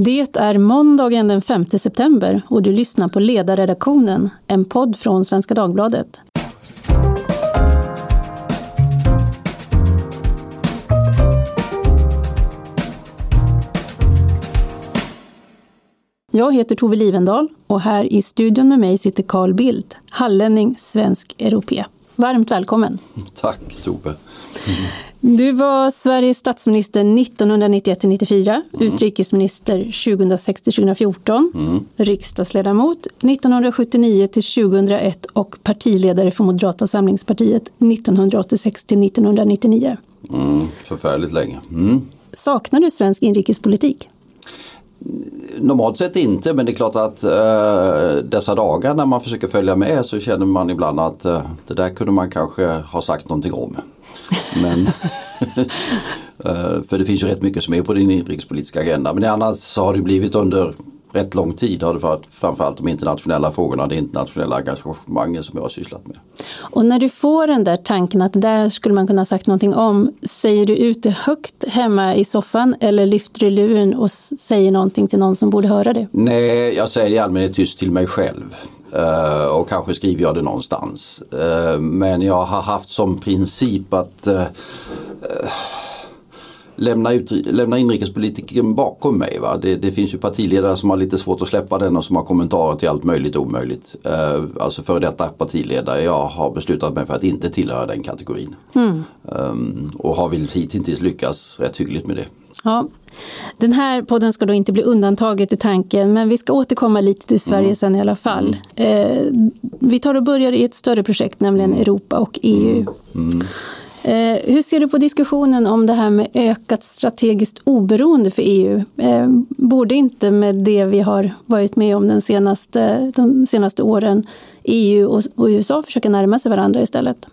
Det är måndagen den 5 september och du lyssnar på Ledarredaktionen, en podd från Svenska Dagbladet. Jag heter Tove Livendal och här i studion med mig sitter Carl Bildt, hallänning, svensk europé. Varmt välkommen! Tack Tove! Du var Sveriges statsminister 1991-94, mm. utrikesminister 2006-2014, mm. riksdagsledamot 1979-2001 och partiledare för Moderata samlingspartiet 1986-1999. Mm, förfärligt länge. Mm. Saknar du svensk inrikespolitik? Normalt sett inte men det är klart att eh, dessa dagar när man försöker följa med så känner man ibland att eh, det där kunde man kanske ha sagt någonting om. Men eh, för det finns ju rätt mycket som är på din inrikespolitiska agenda men annars så har det blivit under rätt lång tid har det varit framförallt de internationella frågorna, det internationella engagemanget som jag har sysslat med. Och när du får den där tanken att där skulle man kunna ha sagt någonting om, säger du ut det högt hemma i soffan eller lyfter du luren och säger någonting till någon som borde höra det? Nej, jag säger i allmänhet tyst till mig själv. Uh, och kanske skriver jag det någonstans. Uh, men jag har haft som princip att uh, lämna, ut, lämna inrikespolitiken bakom mig. Va? Det, det, finns ju partiledare som har lite svårt att släppa den och som har kommentarer till allt möjligt och omöjligt. Uh, alltså för detta partiledare. Jag har beslutat mig för att inte tillhöra den kategorin. Mm. Um, och har väl hittills lyckats rätt hyggligt med det. Ja. Den här podden ska då inte bli undantaget i tanken men vi ska återkomma lite till Sverige mm. sen i alla fall. Eh, vi tar och börjar i ett större projekt, nämligen mm. Europa och EU. Mm. Eh, hur ser du på diskussionen om det här med ökat strategiskt oberoende för EU? Eh, borde inte med det vi har varit med om den senaste, de senaste åren EU och, och USA försöka närma sig varandra istället?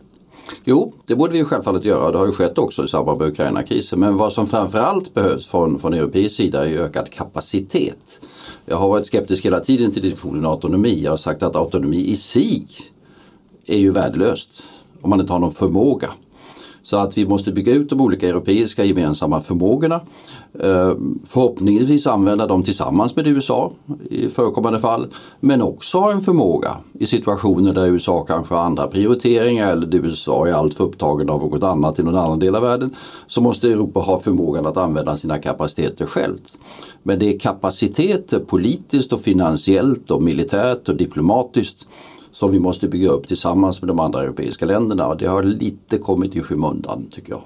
Jo, det borde vi självfallet göra. Det har ju skett också i samband med Ukraina-krisen. Men vad som framförallt behövs från, från europeisk sida är ökad kapacitet. Jag har varit skeptisk hela tiden till diskussionen om autonomi. Jag har sagt att autonomi i sig är ju värdelöst om man inte har någon förmåga. Så att vi måste bygga ut de olika europeiska gemensamma förmågorna. Eh, förhoppningsvis använda dem tillsammans med USA i förekommande fall. Men också ha en förmåga i situationer där USA kanske har andra prioriteringar eller där USA är alltför upptagen av något annat i någon annan del av världen. Så måste Europa ha förmågan att använda sina kapaciteter självt. Men det är kapaciteter politiskt och finansiellt och militärt och diplomatiskt som vi måste bygga upp tillsammans med de andra europeiska länderna och det har lite kommit i skymundan tycker jag.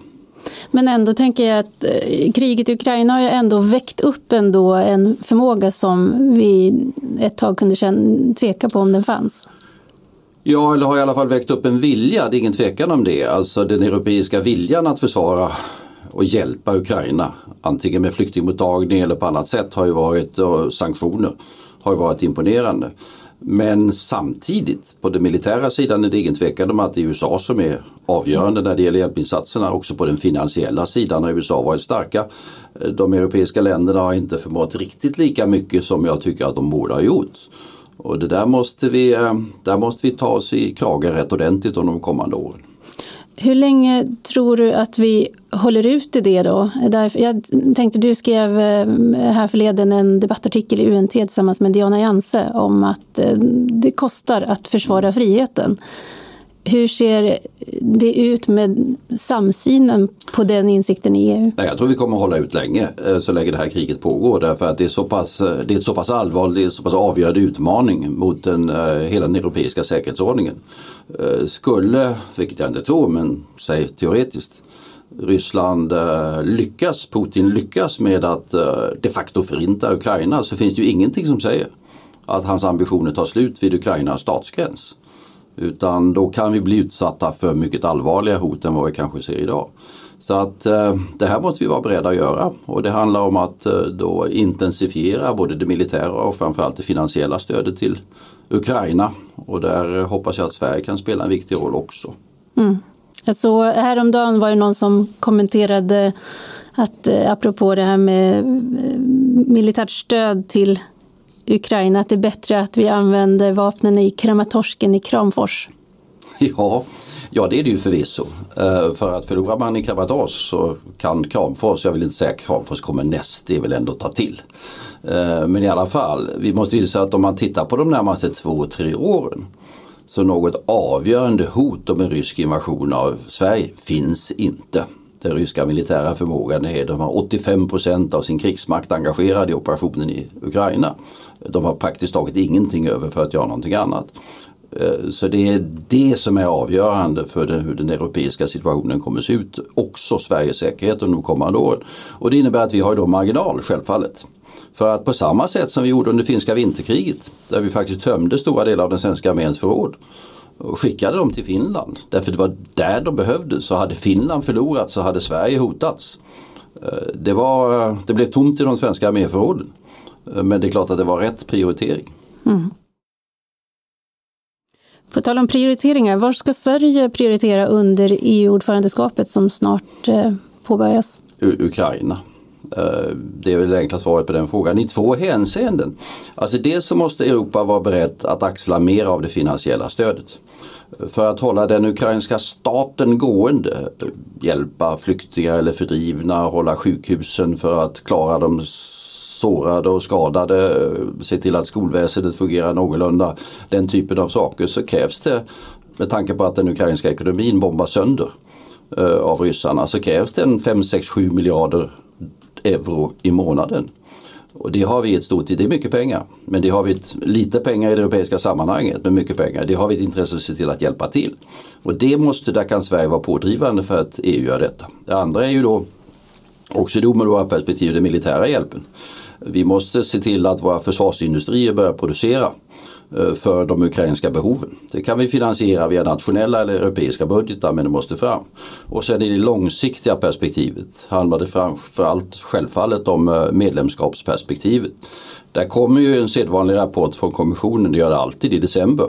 Men ändå tänker jag att eh, kriget i Ukraina har ju ändå väckt upp ändå en förmåga som vi ett tag kunde känna, tveka på om den fanns. Ja, eller har i alla fall väckt upp en vilja, det är ingen tvekan om det. Alltså den europeiska viljan att försvara och hjälpa Ukraina, antingen med flyktingmottagning eller på annat sätt, har ju varit, och sanktioner, har ju varit imponerande. Men samtidigt på den militära sidan är det ingen tvekan om att det är USA som är avgörande när det gäller hjälpinsatserna. Också på den finansiella sidan har USA varit starka. De europeiska länderna har inte förmått riktigt lika mycket som jag tycker att de borde ha gjort. Och det där måste vi, eh, där måste vi ta oss i kragen rätt ordentligt under de kommande åren. Hur länge tror du att vi håller ut i det då? Jag tänkte du skrev eh, här förleden en debattartikel i UNT tillsammans med Diana Janse om att eh, det kostar att försvara friheten. Hur ser det ut med samsynen på den insikten i EU? Nej, jag tror vi kommer att hålla ut länge eh, så länge det här kriget pågår därför att det är så pass, eh, det är så pass allvarlig så pass avgörande utmaning mot den, eh, hela den europeiska säkerhetsordningen. Skulle, vilket jag inte tror, men säg teoretiskt, Ryssland lyckas, Putin lyckas med att de facto förinta Ukraina så finns det ju ingenting som säger att hans ambitioner tar slut vid Ukrainas statsgräns. Utan då kan vi bli utsatta för mycket allvarliga hot än vad vi kanske ser idag. Så att eh, det här måste vi vara beredda att göra och det handlar om att eh, då intensifiera både det militära och framförallt det finansiella stödet till Ukraina och där hoppas jag att Sverige kan spela en viktig roll också. Mm. Alltså, häromdagen var det någon som kommenterade att eh, apropå det här med militärt stöd till Ukraina, att det är bättre att vi använder vapnen i Kramatorsken i Kramfors. Ja, Ja det är det ju förvisso. Eh, för att förlorar man i Kramatorsk så kan Kramfors, jag vill inte säga Kramfors kommer näst, det är väl ändå ta till. Eh, men i alla fall, vi måste ju säga att om man tittar på de närmaste två, tre åren så något avgörande hot om en rysk invasion av Sverige finns inte. Den ryska militära förmågan är, de har 85 procent av sin krigsmakt engagerad i operationen i Ukraina. De har praktiskt taget ingenting över för att göra någonting annat. Eh, så det är det som är avgörande för den, hur den europeiska situationen kommer att se ut. Också Sveriges säkerhet under de kommande åren. Och det innebär att vi har då marginal självfallet. För att på samma sätt som vi gjorde under finska vinterkriget där vi faktiskt tömde stora delar av den svenska arméns förråd och skickade dem till Finland. Därför det var där de behövdes. Så hade Finland förlorat så hade Sverige hotats. Eh, det, var, det blev tomt i de svenska arméförråden. Eh, men det är klart att det var rätt prioritering. Mm. På tal om prioriteringar, var ska Sverige prioritera under EU-ordförandeskapet som snart eh, påbörjas? U Ukraina. Eh, det är väl det enkla svaret på den frågan i två hänseenden. Alltså dels så måste Europa vara beredd att axla mer av det finansiella stödet. För att hålla den ukrainska staten gående, hjälpa flyktingar eller fördrivna, hålla sjukhusen för att klara de sårade och skadade, eh, se till att skolväsendet fungerar någorlunda. Den typen av saker så krävs det med tanke på att den ukrainska ekonomin bombas sönder eh, av ryssarna så krävs det en 5, 6, 7 miljarder euro i månaden. Och det har vi ett stort, det är mycket pengar, men det har vi ett, lite pengar i det europeiska sammanhanget, men mycket pengar. Det har vi ett intresse att se till att hjälpa till. Och det måste, där kan Sverige vara pådrivande för att EU gör detta. Det andra är ju då också det omedelbara perspektivet, den militära hjälpen. Vi måste se till att våra försvarsindustrier börjar producera Eh, för de ukrainska behoven. Det kan vi finansiera via nationella eller europeiska budgetar men det måste fram. Och sen i det långsiktiga perspektivet handlar det framförallt självfallet om eh, medlemskapsperspektivet. Där kommer ju en sedvanlig rapport från kommissionen, det gör det alltid i december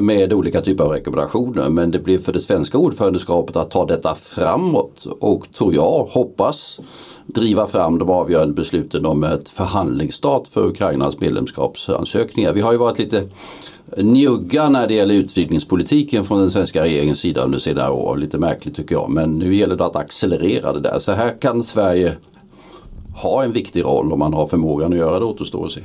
med olika typer av rekommendationer. Men det blir för det svenska ordförandeskapet att ta detta framåt och tror jag, hoppas driva fram de avgörande besluten om ett förhandlingsstart för Ukrainas medlemskapsansökningar. Vi har ju varit lite njugga när det gäller utvidgningspolitiken från den svenska regeringens sida under senare år. Lite märkligt tycker jag men nu gäller det att accelerera det där. Så här kan Sverige ha en viktig roll om man har förmågan att göra det återstår att se.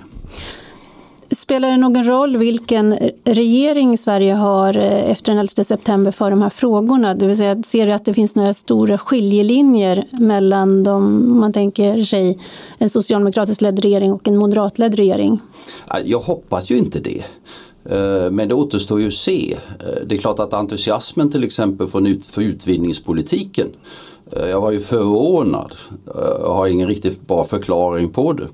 Spelar det någon roll vilken regering Sverige har eh, efter den 11 september för de här frågorna? Det vill säga, ser du att det finns några stora skiljelinjer mellan de, man tänker sig en socialdemokratiskt ledd regering och en moderatledd regering? Jag hoppas ju inte det. Eh, men det återstår ju att se. Eh, det är klart att entusiasmen till exempel för utvidgningspolitiken jag var ju förvånad och har ingen riktigt bra förklaring på det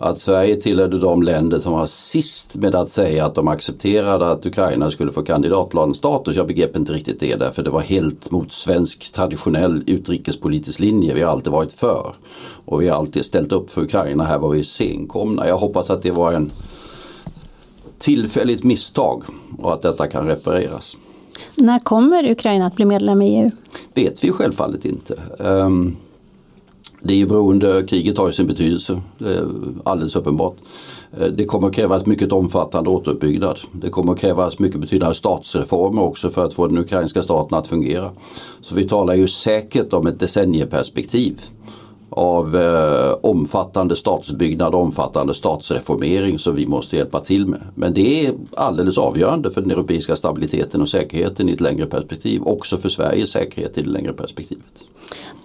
att Sverige tillhörde de länder som var sist med att säga att de accepterade att Ukraina skulle få kandidatlandsstatus. Jag begrep inte riktigt det därför det var helt mot svensk traditionell utrikespolitisk linje. Vi har alltid varit för. Och vi har alltid ställt upp för Ukraina. Här var vi senkomna. Jag hoppas att det var en tillfälligt misstag och att detta kan repareras. När kommer Ukraina att bli medlem i EU? vet vi självfallet inte. Um, det är ju beroende, kriget har ju sin betydelse, det är alldeles uppenbart. Eh, det kommer att krävas mycket omfattande återuppbyggnad. Det kommer att krävas mycket betydande statsreformer också för att få den ukrainska staten att fungera. Så vi talar ju säkert om ett decennieperspektiv av eh, omfattande statsbyggnad och omfattande statsreformering som vi måste hjälpa till med. Men det är alldeles avgörande för den europeiska stabiliteten och säkerheten i ett längre perspektiv. Också för Sveriges säkerhet i det längre perspektivet.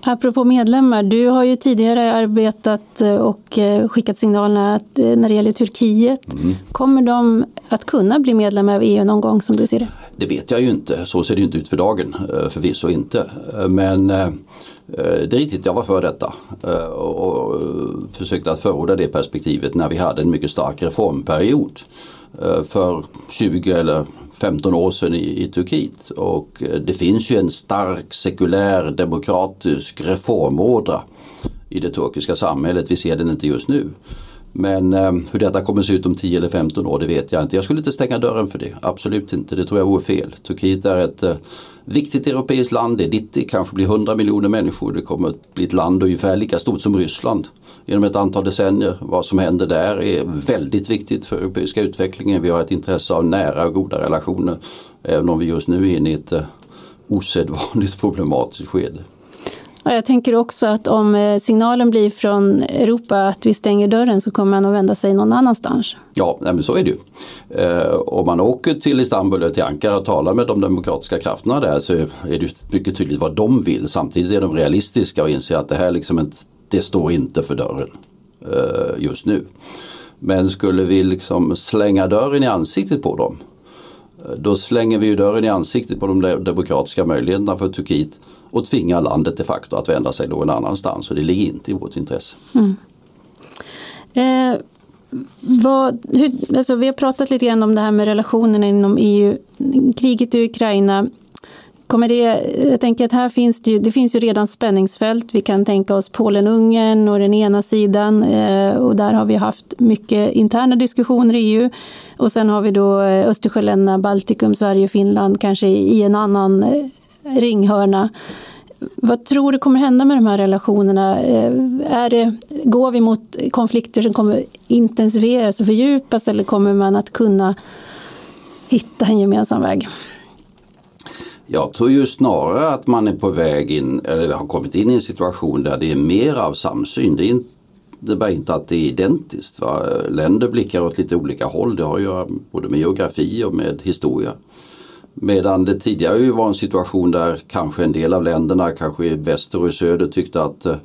Apropå medlemmar, du har ju tidigare arbetat eh, och eh, skickat signalerna att eh, när det gäller Turkiet. Mm. Kommer de att kunna bli medlemmar av EU någon gång som du ser det? Det vet jag ju inte, så ser det inte ut för dagen, förvisso inte. Men Eh, det är riktigt, jag var för detta eh, och eh, försökte att förorda det perspektivet när vi hade en mycket stark reformperiod för 20 eller 15 år sedan i, i Turkiet. Och det finns ju en stark sekulär demokratisk reformådra i det turkiska samhället. Vi ser den inte just nu. Men eh, hur detta kommer att se ut om 10 eller 15 år det vet jag inte. Jag skulle inte stänga dörren för det. Absolut inte. Det tror jag vore fel. Turkiet är ett eh, viktigt europeiskt land. Det är 90, kanske blir 100 miljoner människor. Det kommer att bli ett land ungefär lika stort som Ryssland inom ett antal decennier. Vad som händer där är väldigt viktigt för europeiska utvecklingen. Vi har ett intresse av nära och goda relationer. Även om vi just nu är inne i ett eh, osedvanligt problematiskt skede. Jag tänker också att om eh, signalen blir från Europa att vi stänger dörren så kommer man att vända sig någon annanstans. Ja, nej, men så är det ju. Eh, om man åker till Istanbul eller till Ankara och talar med de demokratiska krafterna där så är det mycket tydligt vad de vill. Samtidigt är de realistiska och inser att det här liksom inte, det står inte för dörren eh, just nu. Men skulle vi liksom slänga dörren i ansiktet på dem eh, då slänger vi ju dörren i ansiktet på de demokratiska möjligheterna för Turkiet och tvingar landet de facto att vända sig någon annanstans och det ligger inte i vårt intresse. Mm. Eh, vad, hur, alltså vi har pratat lite grann om det här med relationerna inom EU. Kriget i Ukraina Kommer det, jag tänker att här finns det, ju, det finns ju redan spänningsfält. Vi kan tänka oss Polen-Ungern och den ena sidan eh, och där har vi haft mycket interna diskussioner i EU. Och sen har vi då eh, Östersjöländerna, Baltikum, Sverige, Finland kanske i en annan eh, ringhörna. Vad tror du kommer hända med de här relationerna? Eh, är det, går vi mot konflikter som kommer intensifieras och fördjupas eller kommer man att kunna hitta en gemensam väg? Jag tror ju snarare att man är på väg in, eller har kommit in i en situation där det är mer av samsyn. Det innebär inte att det är identiskt. Va? Länder blickar åt lite olika håll. Det har att göra både med geografi och med historia. Medan det tidigare ju var en situation där kanske en del av länderna, kanske i väster och i söder tyckte att eh,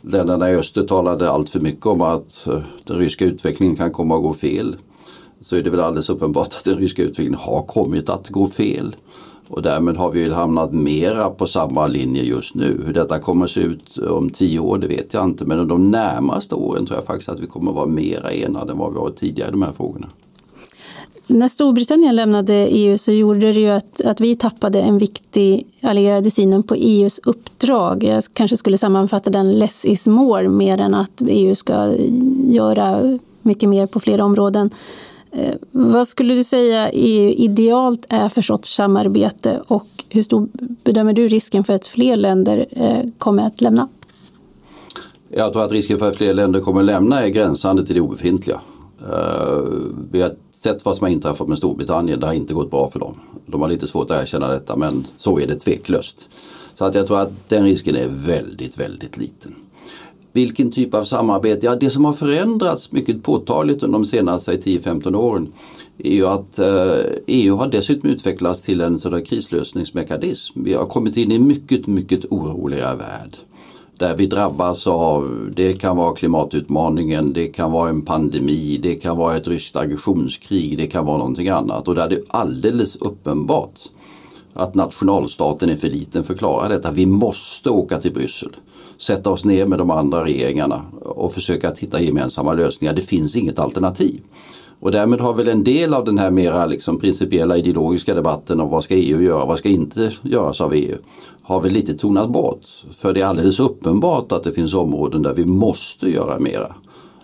länderna i öster talade allt för mycket om att eh, den ryska utvecklingen kan komma att gå fel. Så är det väl alldeles uppenbart att den ryska utvecklingen har kommit att gå fel. Och därmed har vi hamnat mera på samma linje just nu. Hur detta kommer att se ut eh, om tio år det vet jag inte men de närmaste åren tror jag faktiskt att vi kommer att vara mera enade än vad vi varit tidigare i de här frågorna. När Storbritannien lämnade EU så gjorde det ju att, att vi tappade en viktig allierad i synen på EUs uppdrag. Jag kanske skulle sammanfatta den less is more mer än att EU ska göra mycket mer på flera områden. Eh, vad skulle du säga EU idealt är för sorts samarbete och hur stor bedömer du risken för att fler länder eh, kommer att lämna? Jag tror att risken för att fler länder kommer att lämna är gränsande till det obefintliga. Eh, vi har sett vad som har inträffat med Storbritannien, det har inte gått bra för dem. De har lite svårt att erkänna detta men så är det tveklöst. Så att jag tror att den risken är väldigt, väldigt liten. Vilken typ av samarbete? Ja, det som har förändrats mycket påtagligt under de senaste 10-15 åren är ju att eh, EU har dessutom utvecklats till en sådan krislösningsmekanism. Vi har kommit in i en mycket, mycket oroligare värld. Där vi drabbas av, det kan vara klimatutmaningen, det kan vara en pandemi, det kan vara ett ryskt aggressionskrig, det kan vara någonting annat. Och där det är alldeles uppenbart att nationalstaten är för liten för att klara detta. Vi måste åka till Bryssel sätta oss ner med de andra regeringarna och försöka att hitta gemensamma lösningar. Det finns inget alternativ. Och därmed har väl en del av den här mera liksom principiella ideologiska debatten om vad ska EU göra, och vad ska inte göras av EU, har väl lite tonat bort. För det är alldeles uppenbart att det finns områden där vi måste göra mera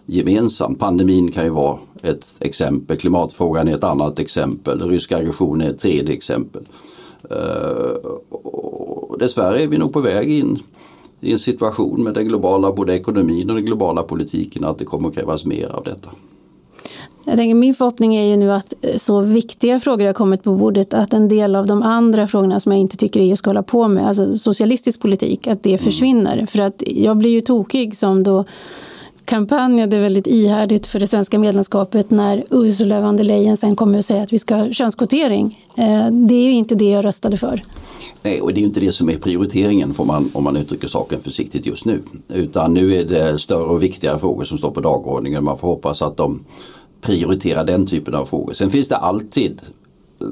gemensamt. Pandemin kan ju vara ett exempel, klimatfrågan är ett annat exempel, rysk aggression är ett tredje exempel. Eh, och dessvärre är vi nog på väg in i en situation med den globala både ekonomin och den globala politiken att det kommer att krävas mer av detta. Jag tänker, min förhoppning är ju nu att eh, så viktiga frågor har kommit på bordet att en del av de andra frågorna som jag inte tycker EU ska hålla på med, alltså socialistisk politik, att det mm. försvinner. Mm. För att jag blir ju tokig som då kampanjade väldigt ihärdigt för det svenska medlemskapet när Ursula von der Leyen sen kommer att säga att vi ska ha könskvotering. Eh, det är ju inte det jag röstade för. Nej, och det är ju inte det som är prioriteringen får man, om man uttrycker saken försiktigt just nu. Utan nu är det större och viktigare frågor som står på dagordningen. Man får hoppas att de prioritera den typen av frågor. Sen finns det alltid eh,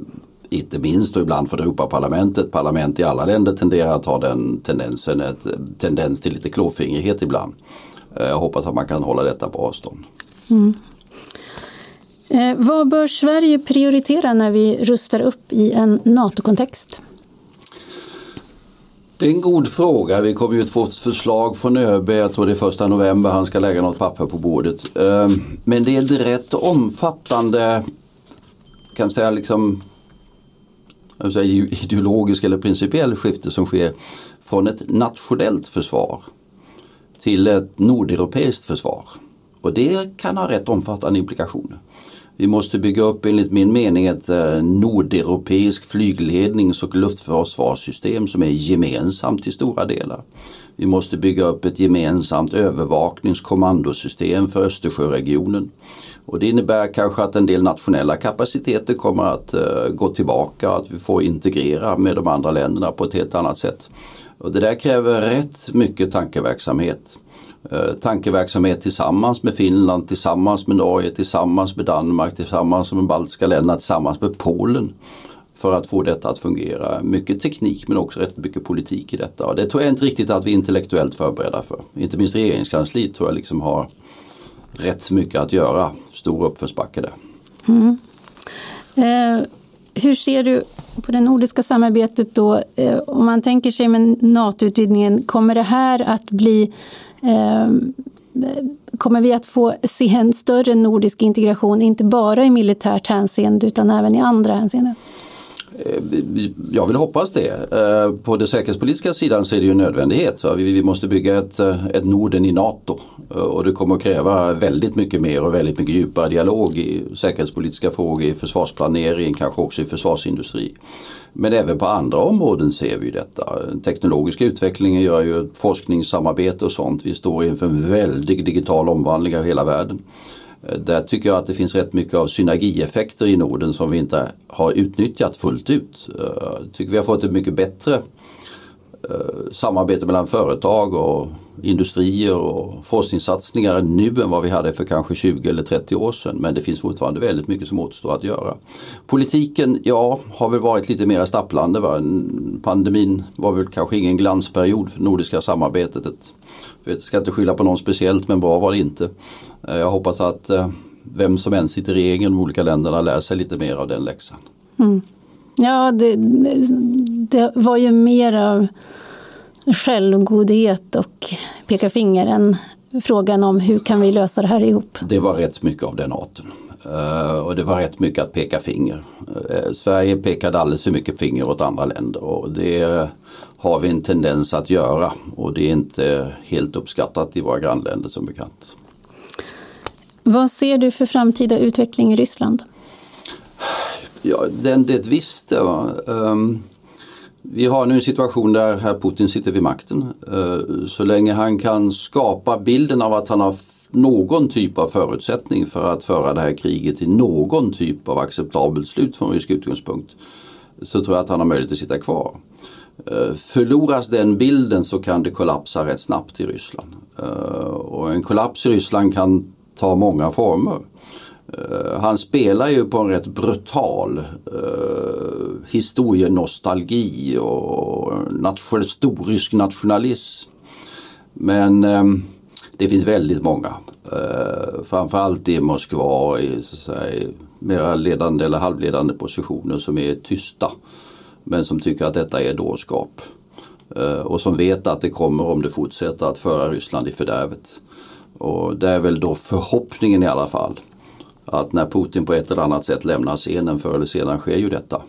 inte minst och ibland för Europaparlamentet, parlament i alla länder tenderar att ha den tendensen, ett tendens till lite klåfingrighet ibland. Eh, jag hoppas att man kan hålla detta på avstånd. Mm. Eh, vad bör Sverige prioritera när vi rustar upp i en NATO-kontext? Det är en god fråga. Vi kommer ju att få ett förslag från ÖB, jag tror det är första november han ska lägga något papper på bordet. Ehm, men det är ett rätt omfattande, kan man säga liksom ideologisk eller principiell skifte som sker från ett nationellt försvar till ett nordeuropeiskt försvar. Och det kan ha rätt omfattande implikationer. Vi måste bygga upp enligt min mening ett eh, nordeuropeisk flyglednings och luftförsvarssystem som är gemensamt till stora delar. Vi måste bygga upp ett gemensamt övervakningskommandosystem för Östersjöregionen. Och det innebär kanske att en del nationella kapaciteter kommer att eh, gå tillbaka, att vi får integrera med de andra länderna på ett helt annat sätt. Och det där kräver rätt mycket tankeverksamhet. Eh, tankeverksamhet tillsammans med Finland, tillsammans med Norge, tillsammans med Danmark, tillsammans med de baltiska länderna, tillsammans med Polen för att få detta att fungera. Mycket teknik men också rätt mycket politik i detta. Och det tror jag inte riktigt att vi är intellektuellt förberedda för. Inte minst regeringskansliet tror jag liksom har rätt mycket att göra. Stor uppförsbacke där. Mm. Eh, hur ser du på det nordiska samarbetet då? Eh, om man tänker sig med NATO-utvidgningen, kommer det här att bli Ehm, kommer vi att få se en större nordisk integration, inte bara i militärt hänseende utan även i andra hänseenden? Eh, jag vill hoppas det. Eh, på den säkerhetspolitiska sidan så är det ju en nödvändighet. Vi måste bygga ett, eh, ett Norden i NATO och det kommer att kräva väldigt mycket mer och väldigt mycket djupare dialog i säkerhetspolitiska frågor, i försvarsplanering, kanske också i försvarsindustri. Men även på andra områden ser vi detta. Den teknologiska utvecklingen gör ju forskningssamarbete och sånt. Vi står inför en väldig digital omvandling av hela världen. Eh, där tycker jag att det finns rätt mycket av synergieffekter i Norden som vi inte har utnyttjat fullt ut. Eh, jag tycker vi har fått ett mycket bättre eh, samarbete mellan företag och industrier och forskningssatsningar nu än vad vi hade för kanske 20 eller 30 år sedan. Men det finns fortfarande väldigt mycket som återstår att göra. Politiken, ja, har väl varit lite mer stapplande. Va? Pandemin var väl kanske ingen glansperiod för det nordiska samarbetet. Jag ska inte skylla på någon speciellt men bra var det inte. Eh, jag hoppas att eh, vem som än sitter i regeringen i de olika länderna lär sig lite mer av den läxan. Mm. Ja, det, det var ju mer av självgodhet och peka finger än frågan om hur kan vi lösa det här ihop. Det var rätt mycket av den arten. Uh, och det var rätt mycket att peka finger. Sverige pekade alldeles för mycket finger åt andra länder och det har vi en tendens att göra och det är inte helt uppskattat i våra grannländer som bekant. Vad ser du för framtida utveckling i Ryssland? Ja, den det visste. Um, vi har nu en situation där herr Putin sitter vid makten. Uh, så länge han kan skapa bilden av att han har någon typ av förutsättning för att föra det här kriget till någon typ av acceptabelt slut från rysk utgångspunkt så tror jag att han har möjlighet att sitta kvar. Eh, förloras den bilden så kan det kollapsa rätt snabbt i Ryssland. Eh, och en kollaps i Ryssland kan tar många former. Eh, han spelar ju på en rätt brutal eh, historienostalgi och nation, storrysk nationalism. Men eh, det finns väldigt många. Eh, framförallt i Moskva i så säga, mera ledande eller halvledande positioner som är tysta. Men som tycker att detta är dårskap. Eh, och som vet att det kommer om det fortsätter att föra Ryssland i fördärvet. Och det är väl då förhoppningen i alla fall att när Putin på ett eller annat sätt lämnar scenen, förr eller senare sker ju detta.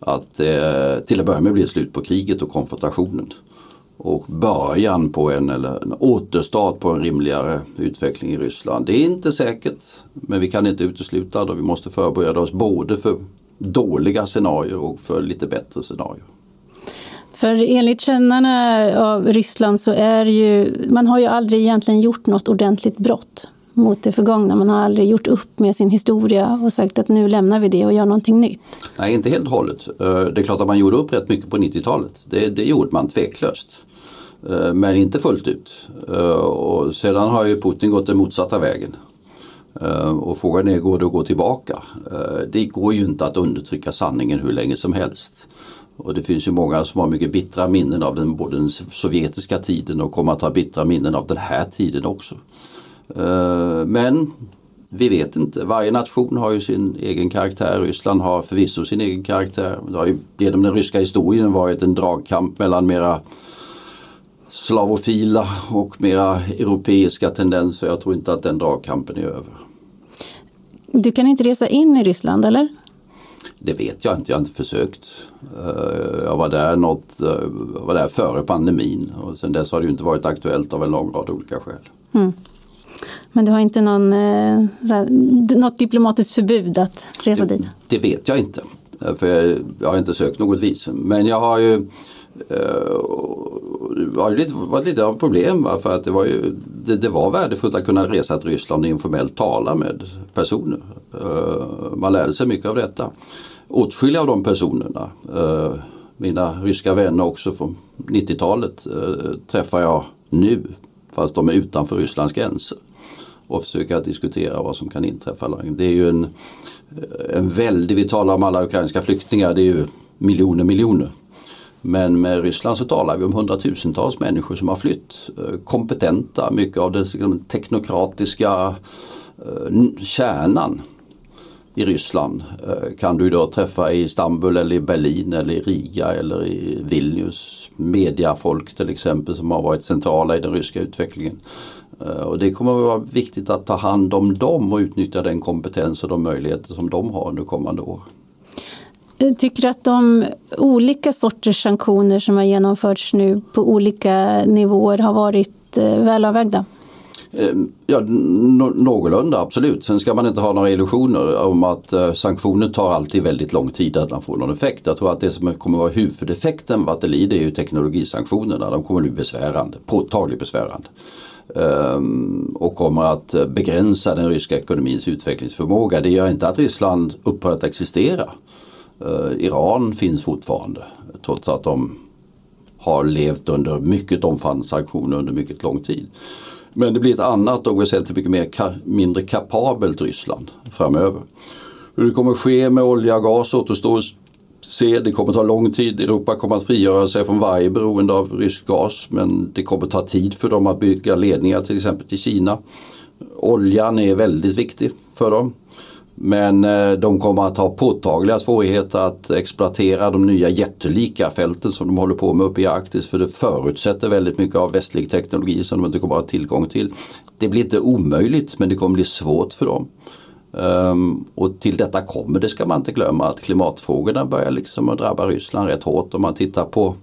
Att eh, till att börja med blir det slut på kriget och konfrontationen. Och början på en, eller en återstart på en rimligare utveckling i Ryssland. Det är inte säkert men vi kan inte utesluta det. Vi måste förbereda oss både för dåliga scenarier och för lite bättre scenarier. För enligt kännarna av Ryssland så är ju, man har ju aldrig egentligen gjort något ordentligt brott mot det förgångna. Man har aldrig gjort upp med sin historia och sagt att nu lämnar vi det och gör någonting nytt. Nej, inte helt och hållet. Eh, det är klart att man gjorde upp rätt mycket på 90-talet. Det, det gjorde man tveklöst. Eh, men inte fullt ut. Eh, och sedan har ju Putin gått den motsatta vägen. Och frågan är, går det att gå tillbaka? Det går ju inte att undertrycka sanningen hur länge som helst. Och det finns ju många som har mycket bittra minnen av den, både den sovjetiska tiden och kommer att ha bittra minnen av den här tiden också. Eh, men vi vet inte. Varje nation har ju sin egen karaktär. Ryssland har förvisso sin egen karaktär. Det har ju genom den ryska historien varit en dragkamp mellan mera slavofila och mera europeiska tendenser. Jag tror inte att den dragkampen är över. Du kan inte resa in i Ryssland eller? Det vet jag inte, jag har inte försökt. Eh, jag var där, något, eh, var där före pandemin och sen dess har det inte varit aktuellt av en lång rad olika skäl. Mm. Men du har inte någon, eh, här, något diplomatiskt förbud att resa det, dit? Det vet jag inte. För jag, jag har inte sökt något visum. Men jag har ju varit lite, varit lite av problem. Va? För att det var, ju, det, det, var värdefullt att kunna resa till Ryssland och informellt tala med personer. Man lärde sig mycket av detta. Åtskilliga av de personerna, eh, mina ryska vänner också från 90-talet, eh, träffar jag nu fast de är utanför Rysslands gränser och försöka diskutera vad som kan inträffa. Det är ju en, eh, en väldig, vi talar om alla ukrainska flyktingar, det är ju miljoner miljoner. Men med Ryssland så talar vi om hundratusentals människor som har flytt. Kompetenta, mycket av den teknokratiska kärnan i Ryssland eh, kan du då träffa i Istanbul eller i Berlin eller i Riga eller i Vilnius. Mediafolk till exempel som har varit centrala i den ryska utvecklingen. Eh, och det kommer att vara viktigt att ta hand om dem och utnyttja den kompetens och de möjligheter som de har under kommande år. Eh, tycker du att de olika sorters sanktioner som har genomförts nu på olika nivåer har varit välavvägda? Eh, ja, någorlunda absolut. Sen ska man inte ha några illusioner om att eh, sanktioner tar alltid väldigt lång tid att man får någon effekt. Jag tror att det som kommer att vara huvudeffekten vad det lider är ju teknologisanktionerna. De kommer att bli besvärande, påtagligt besvärande. Ehm, och kommer att eh, begränsa den ryska ekonomins utvecklingsförmåga. Det gör inte att Ryssland upphör att existera. Eh, Iran finns fortfarande trots att de har levt under mycket omfattande sanktioner under mycket lång tid. Men det blir ett annat och väsentligt mycket mer ka mindre kapabelt Ryssland framöver. Hur det kommer att ske med olja och gas återstår att se. Det kommer att ta lång tid. Europa kommer att frigöra sig från varje beroende av rysk gas men det kommer att ta tid för dem att bygga ledningar till exempel till Kina. Oljan är väldigt viktig för dem. Men eh, de kommer att ha påtagliga svårigheter att exploatera de nya jättelika fälten som de håller på med uppe i Arktis för det förutsätter väldigt mycket av västlig teknologi som de inte kommer att ha tillgång till. Det blir inte omöjligt men det kommer bli svårt för dem. Um, och till detta kommer, det ska man inte glömma, att klimatfrågorna börjar liksom att drabba Ryssland rätt hårt om man tittar på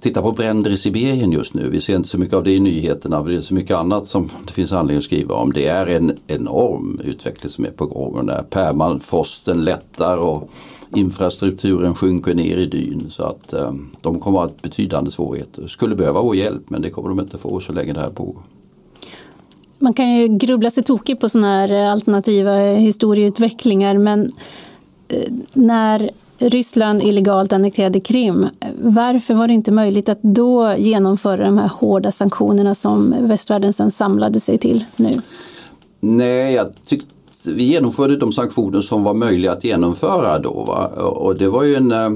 Titta på bränder i Sibirien just nu. Vi ser inte så mycket av det i nyheterna. Det är så mycket annat som det finns anledning att skriva om. Det är en enorm utveckling som är på gång. Och när permafrosten lättar och infrastrukturen sjunker ner i dyn. Så att eh, de kommer att ha betydande svårigheter. Skulle behöva vår hjälp men det kommer de inte få så länge det här pågår. Man kan ju grubbla sig tokig på sådana här eh, alternativa historieutvecklingar men eh, när Ryssland illegalt annekterade Krim. Varför var det inte möjligt att då genomföra de här hårda sanktionerna som västvärlden sedan samlade sig till nu? Nej, jag tyckte vi genomförde de sanktioner som var möjliga att genomföra då. Va? Och det var ju en eh, eh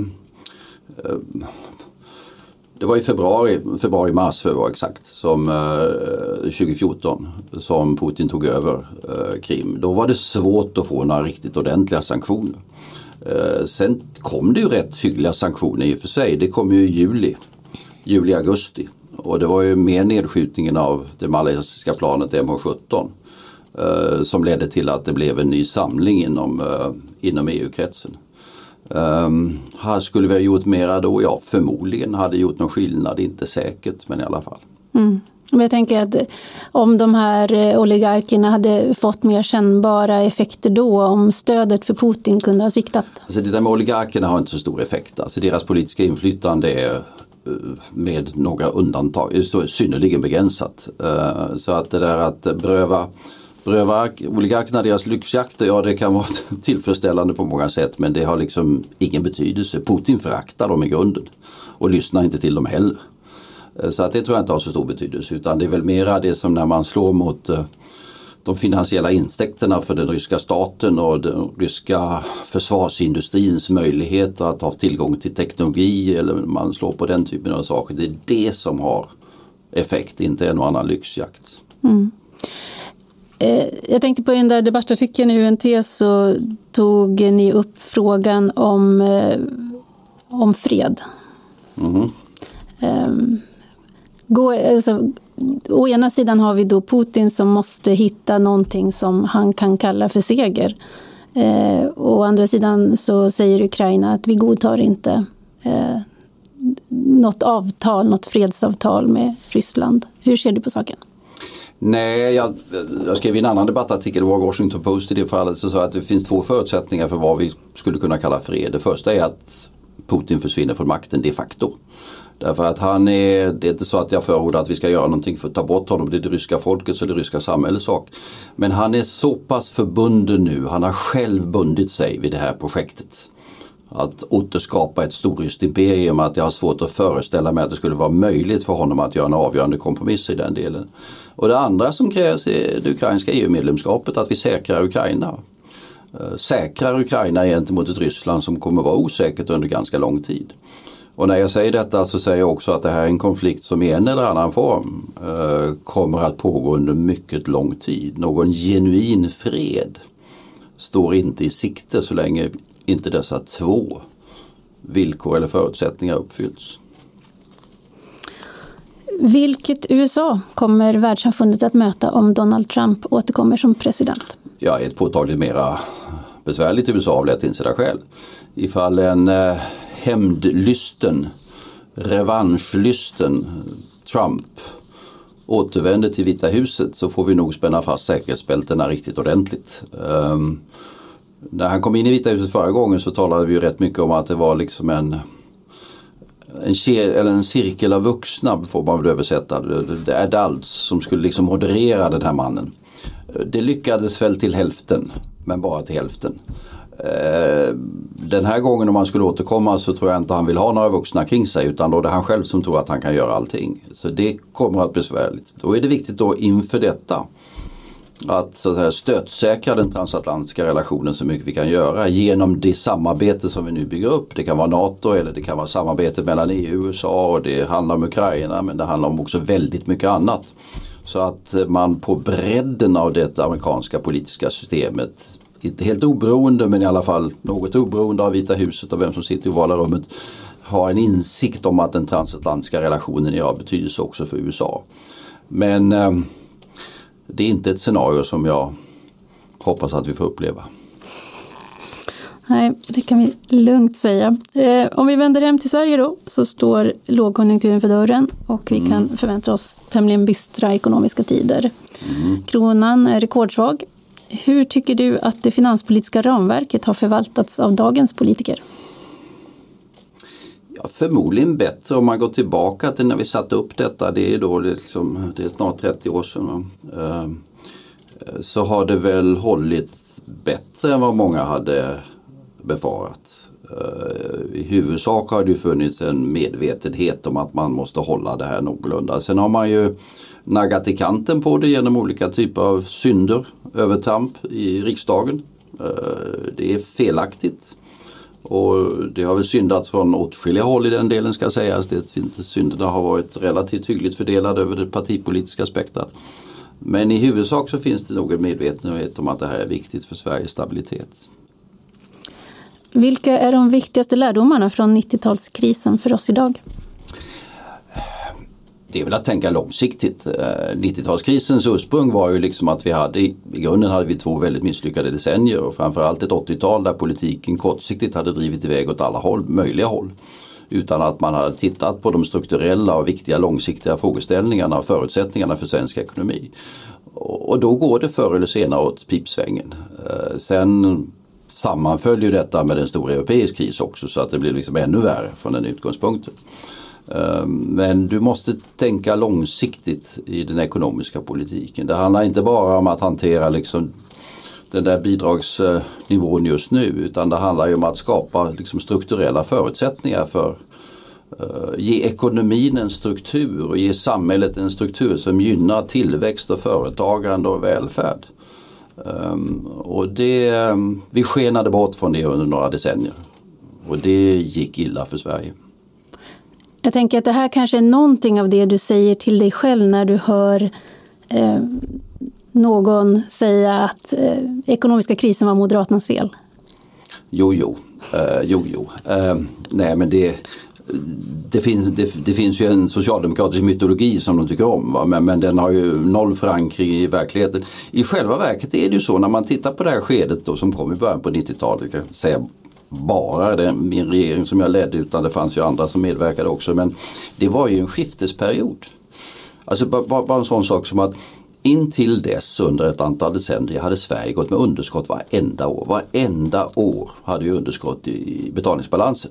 det var i februari, februari mars för att vara exakt, som, eh, 2014 som Putin tog över eh, Krim. Då var det svårt att få några riktigt ordentliga sanktioner. Eh, sen kom det ju rätt hyggliga sanktioner i och för sig. Det kom ju i juli, juli-augusti. Och det var ju mer nedskjutningen av det malaysiska planet MH17 eh, som ledde till att det blev en ny samling inom, eh, inom EU-kretsen. Um, ehm, skulle vi ha gjort mera då? Ja, förmodligen hade gjort någon skillnad, inte säkert men i alla fall. Mm. Men jag tänker att om de här eh, oligarkerna hade fått mer kännbara effekter då, om stödet för Putin kunde ha sviktat? Alltså det där med oligarkerna har inte så stor effekt. Alltså deras politiska inflytande är eh, med några undantag eh, synnerligen begränsat. Så att det där att beröva beröva oligarkerna deras lyxjakter, ja det kan vara tillfredsställande på många sätt men det har liksom ingen betydelse. Putin föraktar dem i grunden och lyssnar inte till dem heller. Eh, så att det tror jag inte har så stor betydelse utan det är väl mera det som när man slår mot eh, de finansiella intäkterna för den ryska staten och den ryska försvarsindustrins möjligheter att ha tillgång till teknologi eller man slår på den typen av saker. Det är det som har effekt, inte en och annan lyxjakt. Mm. Eh, jag tänkte på den där debattartikeln i UNT så tog ni upp frågan om, om fred. Mm. Um, gå, alltså, å ena sidan har vi då Putin som måste hitta någonting som han kan kalla för seger. Eh, å andra sidan så säger Ukraina att vi godtar inte eh, något avtal, något fredsavtal med Ryssland. Hur ser du på saken? Nej, jag, jag skrev i en annan debattartikel, det var Washington Post i det fallet, så sa att det finns två förutsättningar för vad vi skulle kunna kalla fred. Det första är att Putin försvinner från makten de facto. Därför att han är, det är inte så att jag förordar att vi ska göra någonting för att ta bort honom. Det är det ryska folkets och det ryska samhällets sak. Men han är så pass förbunden nu, han har själv bundit sig vid det här projektet. Att återskapa ett storryskt imperium, att jag har svårt att föreställa mig att det skulle vara möjligt för honom att göra en avgörande kompromiss i den delen. Och det andra som krävs är det ukrainska EU-medlemskapet, att vi säkrar Ukraina. Eh, säkrar Ukraina gentemot ett Ryssland som kommer vara osäkert under ganska lång tid. Och när jag säger detta så säger jag också att det här är en konflikt som i en eller annan form eh, kommer att pågå under mycket lång tid. Någon genuin fred står inte i sikte så länge inte dessa två villkor eller förutsättningar uppfylls. Vilket USA kommer världssamfundet att möta om Donald Trump återkommer som president? Ja, ett påtagligt mera besvärligt USA av lätt insedda skäl. Ifall en eh, hämndlysten, revanschlysten Trump återvänder till Vita huset så får vi nog spänna fast säkerhetsbältena riktigt ordentligt. Um, när han kom in i Vita huset förra gången så talade vi ju rätt mycket om att det var liksom en en, eller en cirkel av vuxna får man väl översätta det. Adults som skulle liksom moderera den här mannen. Det lyckades väl till hälften men bara till hälften. Eh, den här gången om han skulle återkomma så tror jag inte han vill ha några vuxna kring sig utan då är det han själv som tror att han kan göra allting. Så det kommer att bli besvärligt. Då är det viktigt då inför detta att, så att säga, stötsäkra den transatlantiska relationen så mycket vi kan göra genom det samarbete som vi nu bygger upp. Det kan vara NATO eller det kan vara samarbete mellan EU och USA och det handlar om Ukraina men det handlar om också väldigt mycket annat. Så att man på bredden av det amerikanska politiska systemet inte helt oberoende men i alla fall något oberoende av Vita huset och vem som sitter i ovala rummet har en insikt om att den transatlantiska relationen är av betydelse också för USA. Men eh, det är inte ett scenario som jag hoppas att vi får uppleva. Nej, det kan vi lugnt säga. Eh, om vi vänder hem till Sverige då så står lågkonjunkturen för dörren och vi mm. kan förvänta oss tämligen bistra ekonomiska tider. Mm. Kronan är rekordsvag hur tycker du att det finanspolitiska ramverket har förvaltats av dagens politiker? Ja, förmodligen bättre om man går tillbaka till när vi satte upp detta, det är, då liksom, det är snart 30 år sedan. Ehm, så har det väl hållit bättre än vad många hade befarat. Ehm, I huvudsak har det funnits en medvetenhet om att man måste hålla det här någorlunda. Sen har man ju naggat i kanten på det genom olika typer av synder, övertramp i riksdagen. Eh, det är felaktigt. Och det har väl syndats från åtskilliga håll i den delen ska sägas. Det, synderna har varit relativt hyggligt fördelade över det partipolitiska spektrat. Men i huvudsak så finns det nog en medvetenhet om att det här är viktigt för Sveriges stabilitet. Vilka är de viktigaste lärdomarna från 90-talskrisen för oss idag? Det är väl att tänka långsiktigt. Eh, 90-talskrisens ursprung var ju liksom att vi hade, i grunden hade vi två väldigt misslyckade decennier och framförallt ett 80-tal där politiken kortsiktigt hade drivit iväg åt alla håll, möjliga håll. Utan att man hade tittat på de strukturella och viktiga långsiktiga frågeställningarna och förutsättningarna för svensk ekonomi. Och då går det förr eller senare åt pipsvängen. Eh, sen sammanföll ju detta med en stor europeisk kris också så att det blir liksom ännu värre från den utgångspunkten. Ehm, men du måste tänka långsiktigt i den ekonomiska politiken. Det handlar inte bara om att hantera liksom den där bidragsnivån just nu utan det handlar ju om att skapa liksom strukturella förutsättningar för eh, ge ekonomin en struktur och ge samhället en struktur som gynnar tillväxt och företagande och välfärd. Ehm, och det, ehm, vi skenade bort från det under några decennier och det gick illa för Sverige. Jag tänker att det här kanske är någonting av det du säger till dig själv när du hör eh, någon säga att eh, ekonomiska krisen var Moderaternas fel. Jo, jo, uh, jo, jo. Uh, nej, men det, det, finns, det, det, finns ju en socialdemokratisk mytologi som de tycker om men, men, den har ju noll förankring i verkligheten. I själva verket är det ju så när man tittar på det här skedet då, som kom i början på 90-talet, jag kan säga bara den, min regering som jag ledde utan det fanns ju andra som medverkade också. Men det var ju en skiftesperiod. Alltså bara, bara en sån sak som att Intill dess under ett antal decennier hade Sverige gått med underskott varenda år. Varenda år hade vi underskott i betalningsbalansen.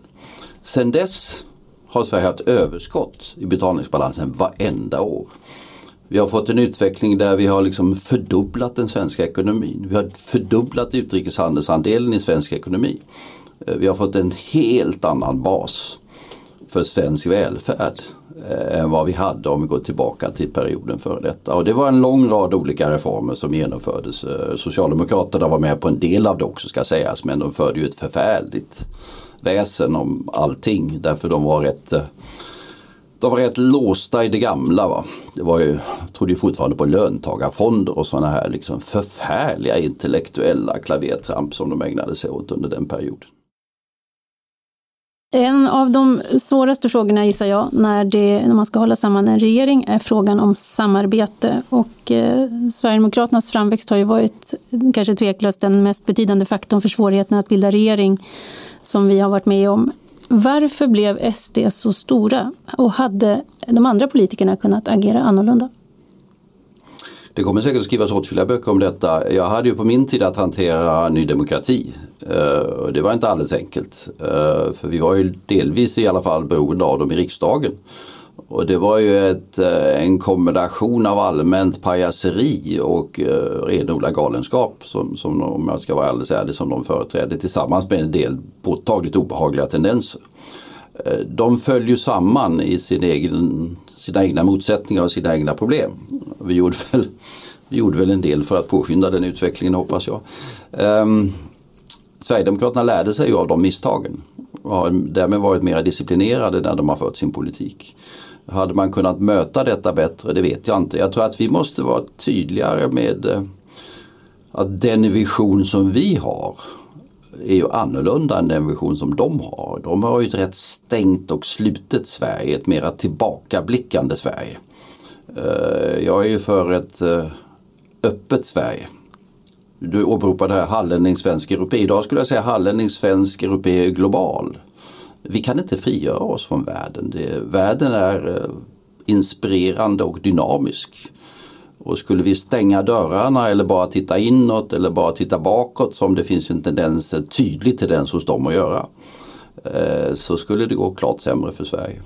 Sen dess har Sverige haft överskott i betalningsbalansen varenda år. Vi har fått en utveckling där vi har liksom fördubblat den svenska ekonomin. Vi har fördubblat utrikeshandelsandelen i svensk ekonomi. Eh, vi har fått en helt annan bas för svensk välfärd eh, än vad vi hade om vi går tillbaka till perioden före detta. Och det var en lång rad olika reformer som genomfördes. Eh, Socialdemokraterna var med på en del av det också ska sägas men de förde ju ett förfärligt väsen om allting därför de var rätt de var rätt låsta i det gamla. Va? Det var ju, trodde ju fortfarande på löntagarfonder och sådana här liksom förfärliga intellektuella klavertramp som de ägnade sig åt under den perioden. En av de svåraste frågorna gissar jag när, det, när man ska hålla samman en regering är frågan om samarbete. Och eh, Sverigedemokraternas framväxt har ju varit kanske tveklöst den mest betydande faktorn för svårigheten att bilda regering som vi har varit med om. Varför blev SD så stora och hade de andra politikerna kunnat agera annorlunda? Det kommer säkert att skrivas åtskilliga böcker om detta. Jag hade ju på min tid att hantera Ny Demokrati. Eh, och det var inte alldeles enkelt. Eh, för vi var ju delvis i alla fall beroende av dem i riksdagen. Och det var ju ett, eh, en kombination av allmänt pajaseri och renodlad galenskap som, som om jag ska vara alldeles ärlig som de företrädde tillsammans med en del påtagligt obehagliga tendenser. De föll ju samman i sin egen sina egna motsättningar och sina egna problem. Vi gjorde väl, vi gjorde väl en del för att påskynda den utvecklingen hoppas jag. Um, Sverigedemokraterna lärde sig ju av de misstagen och har därmed varit mer disciplinerade när de har fört sin politik. Hade man kunnat möta detta bättre, det vet jag inte. Jag tror att vi måste vara tydligare med eh, att den vision som vi har är ju annorlunda än den vision som de har. De har ju ett rätt stängt och slutet Sverige, ett mera tillbakablickande Sverige. Eh, jag är ju för ett eh, öppet Sverige. Du åberopade här hallänning svensk europé. Idag skulle jag säga hallänning svensk europé global. Vi kan inte frigöra oss från världen. Det, världen är eh, inspirerande och dynamisk. Och skulle vi stänga dörrarna eller bara titta inåt eller bara titta bakåt som det finns en tendens, en tydlig tendens hos dem att göra. Eh, så skulle det gå klart sämre för Sverige.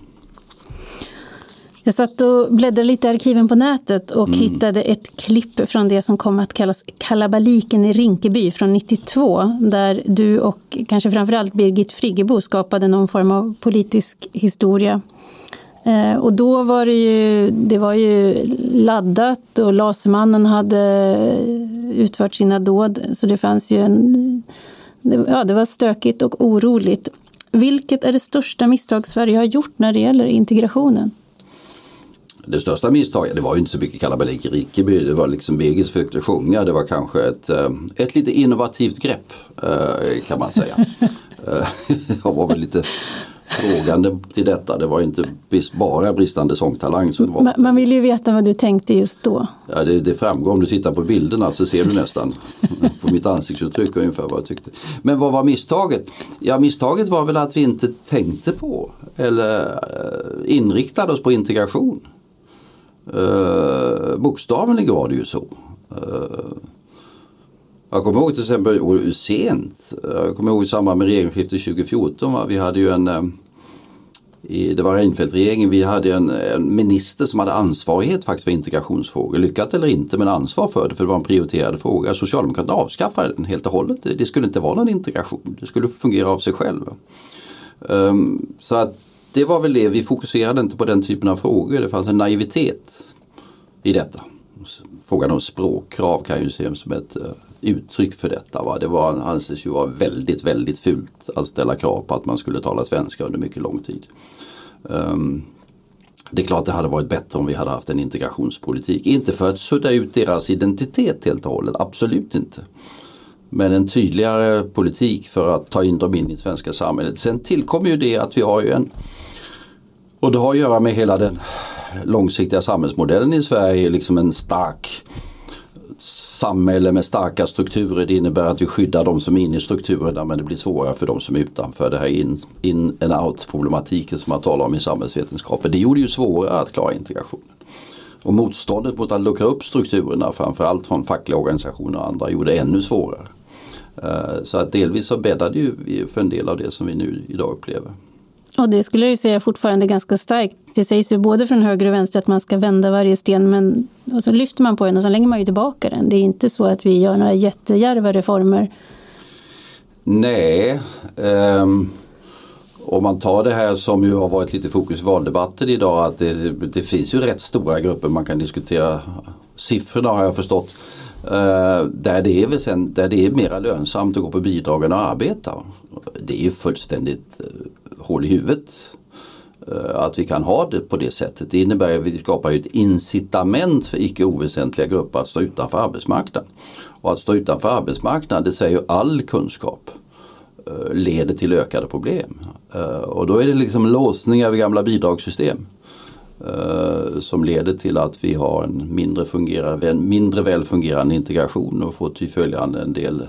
Jag satt och bläddrade lite i arkiven på nätet och mm. hittade ett klipp från det som kom att kallas Kalabaliken i Rinkeby från 92. Där du och kanske framförallt Birgit Friggebo skapade någon form av politisk historia. Eh, och då var det ju, det var ju laddat och Lasermannen hade utfört sina dåd. Så det fanns ju en... Ja, det var stökigt och oroligt. Vilket är det största misstag Sverige har gjort när det gäller integrationen? Det största misstaget, det var ju inte så mycket kalabalik i Rikeby, det var liksom Birgit försökte sjunga, det var kanske ett, eh, ett lite innovativt grepp eh, kan man säga. Jag var väl lite frågande till detta. Det var inte bara bristande sångtalang. Som var. Man vill ju veta vad du tänkte just då. Ja, det, det framgår om du tittar på bilderna så ser du nästan på mitt ansiktsuttryck ungefär vad jag tyckte. Men vad var misstaget? Ja, misstaget var väl att vi inte tänkte på eller eh, inriktade oss på integration. Uh, bokstavligen var det ju så. Uh, jag kommer ihåg till exempel sent, jag kommer ihåg i samband med regeringsskiftet 2014, va? vi hade ju en eh, i, det var Reinfeldt-regeringen, vi hade en, en, minister som hade ansvarighet faktiskt för integrationsfrågor. Lyckat eller inte men ansvar för det för det var en prioriterad fråga. Socialdemokraterna avskaffade den helt och hållet. Det, det skulle inte vara någon integration, det skulle fungera av sig själv. Um, så att det var väl det, vi fokuserade inte på den typen av frågor. Det fanns en naivitet i detta. Frågan om språkkrav kan ju ses som ett eh, uttryck för detta. Va? Det var, anses ju vara väldigt, väldigt fult att ställa krav på att man skulle tala svenska under mycket lång tid. Um, det är klart det hade varit bättre om vi hade haft en integrationspolitik. Inte för att sudda ut deras identitet helt och hållet, absolut inte. Men en tydligare politik för att ta in dem in i svenska samhället. Sen tillkommer ju det att vi har ju en och det har att göra med hela den långsiktiga samhällsmodellen i Sverige, liksom en stark samhälle med starka strukturer. Det innebär att vi skyddar de som är inne i strukturerna men det blir svårare för de som är utanför. Det här in, in and out problematiken som man talar om i samhällsvetenskapen. Det gjorde ju svårare att klara integrationen. Och motståndet mot att luckra upp strukturerna framförallt från fackliga organisationer och andra gjorde det ännu svårare. Eh, så att delvis så bäddade ju för en del av det som vi nu idag upplever. Och det skulle jag säga fortfarande ganska starkt. Det sägs ju både från höger och vänster att man ska vända varje sten men och så lyfter man på den och så lägger man ju tillbaka den. Det är inte så att vi gör några jättejärva reformer. Nej. Um om man tar det här som ju har varit lite fokus i valdebatten idag att det, det finns ju rätt stora grupper man kan diskutera siffrorna har jag förstått. Uh, där, det är sen, där det är mera lönsamt att gå på bidragen och arbeta. Det är ju fullständigt uh, hål i huvudet. Eh, att vi kan ha det på det sättet. Det innebär att vi skapar ett incitament för icke oväsentliga grupper att stå utanför arbetsmarknaden. Och att stå utanför arbetsmarknaden det säger ju all kunskap eh, leder till ökade problem. Eh, och då är det liksom låsningar vid gamla bidragssystem. Som leder till att vi har en mindre, fungerande, mindre väl fungerande integration och får till följande en del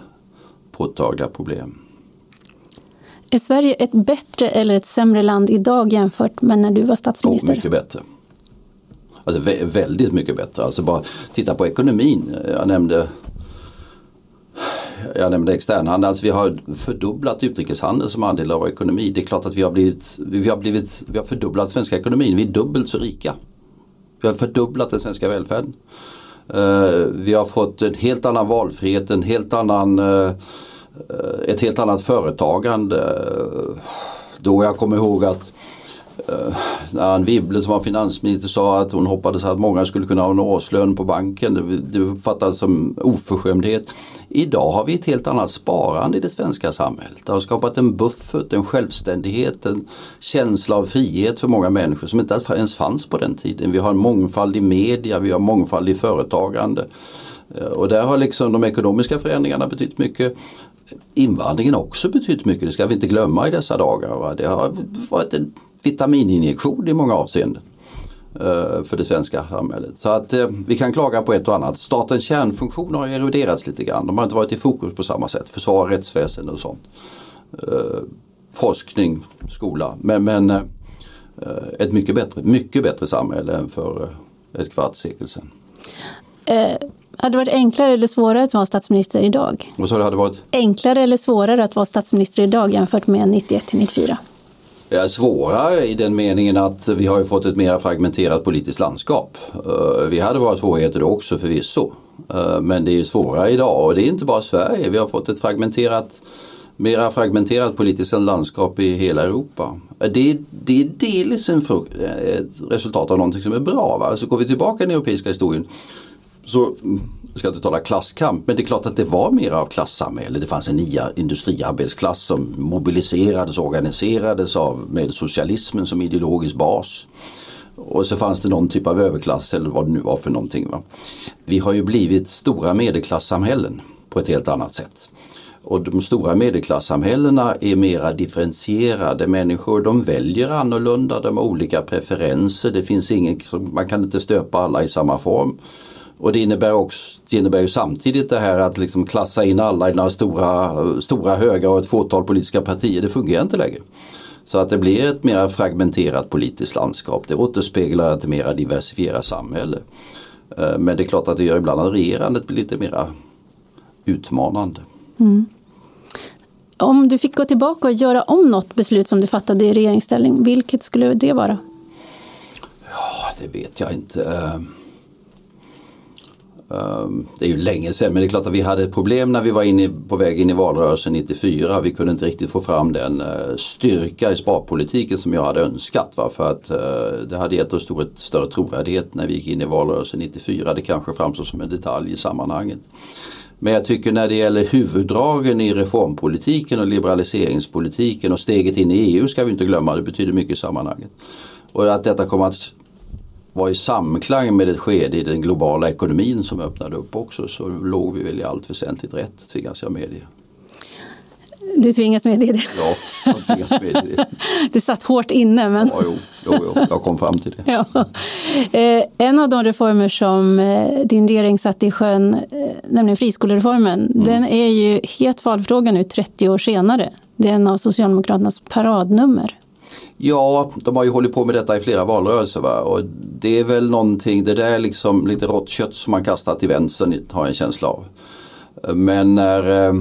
påtagliga problem. Är Sverige ett bättre eller ett sämre land idag jämfört med när du var statsminister? Oh, mycket bättre. Alltså väldigt mycket bättre. Alltså bara titta på ekonomin. Jag nämnde jag nämnde externhandel, alltså vi har fördubblat utrikeshandel som andel av vår ekonomi. Det är klart att vi har blivit, vi har blivit, vi har fördubblat svenska ekonomin, vi är dubbelt så rika. Vi har fördubblat den svenska välfärden. Uh, vi har fått en helt annan valfrihet, en helt annan, uh, Eh, ett helt annat företagande. Då jag kommer ihåg att eh, när Anne Wibble som var finansminister sa att hon hoppades att många skulle kunna ha en årslön på banken. Det, uppfattades som oförskämdhet. Idag har vi ett helt annat sparande i det svenska samhället. Det har skapat en buffert, en självständighet, en känsla av frihet för många människor som inte ens fanns på den tiden. Vi har en mångfald i media, vi har mångfald i företagande. Eh, och där har liksom de ekonomiska förändringarna betytt mycket invandringen också betytt mycket, det ska vi inte glömma i dessa dagar. Va? Det har varit en vitamininjektion i många avseenden eh, för det svenska samhället. Så att eh, vi kan klaga på ett och annat. Statens kärnfunktioner har eroderats lite grann. De har inte varit i fokus på samma sätt. Försvar, rättsväsende och sånt. Eh, forskning, skola. Men, men eh, ett mycket bättre, mycket bättre samhälle än för eh, ett kvarts sekel sedan. Hade det varit enklare eller svårare att vara statsminister idag? Vad sa du, hade varit? Enklare eller svårare att vara statsminister idag jämfört med 91 till 94? är svårare i den meningen att vi har fått ett mer fragmenterat politiskt landskap. Eh, vi hade våra svårigheter då också förvisso. Eh, men det är svårare idag och det är inte bara Sverige. Vi har fått ett fragmenterat mera fragmenterat politiskt landskap i hela Europa. Eh, det, det är delvis en ett resultat av någonting som är bra. Va? Så går vi tillbaka i den europeiska historien så mm, jag ska inte tala klasskamp, men det är klart att det var mer av klassamhälle. Det fanns en industriarbetsklass som mobiliserades och organiserades av, med socialismen som ideologisk bas. Och så fanns det någon typ av överklass eller vad det nu var för någonting. Va? Vi har ju blivit stora medelklassamhällen på ett helt annat sätt. Och de stora medelklassamhällena är mera differentierade. Människor de väljer annorlunda, de har olika preferenser. Det finns ingen, man kan inte stöpa alla i samma form. Och det innebär, också, det innebär ju samtidigt det här att liksom klassa in alla i några stora, stora höga och ett fåtal politiska partier. Det fungerar inte längre. Så att det blir ett mer fragmenterat politiskt landskap. Det återspeglar ett mer diversifierat samhälle. Eh, men det är klart att det gör ibland att regerandet blir lite mer utmanande. Mm. Om du fick gå tillbaka och göra om något beslut som du fattade i regeringsställning, vilket skulle det vara? Ja, det vet jag inte. Ehm, det är ju länge sedan men det är klart att vi hade problem när vi var inne, på väg in i valrörelsen 94. Vi kunde inte riktigt få fram den eh, styrka i sparpolitiken som jag hade önskat. Va? För att eh, det hade gett oss ett större trovärdighet när vi gick in i valrörelsen 94. Det kanske framstår som en detalj i sammanhanget. Men jag tycker när det gäller huvuddragen i reformpolitiken och liberaliseringspolitiken och steget in i EU ska vi inte glömma, det betyder mycket i sammanhanget. Och att detta kommer att var i samklang med ett skede i den globala ekonomin som öppnade upp också så låg vi väl i allt väsentligt rätt tvingas jag medge. Du tvingas medge det? Ja, jag tvingas medge det. det satt hårt inne men... Ja, jo, jo, jo, jag kom fram till det. ja. Eh, en av de reformer som eh, din regering satte i sjön, eh, nämligen friskolereformen, mm. den är ju het valfråga nu 30 år senare. Det är en av Socialdemokraternas paradnummer. Ja, de har ju hållit på med detta i flera valrörelser va? och det är väl någonting, det där är liksom lite rått kött som man kastar till vänster har jag en känsla av. Men när eh,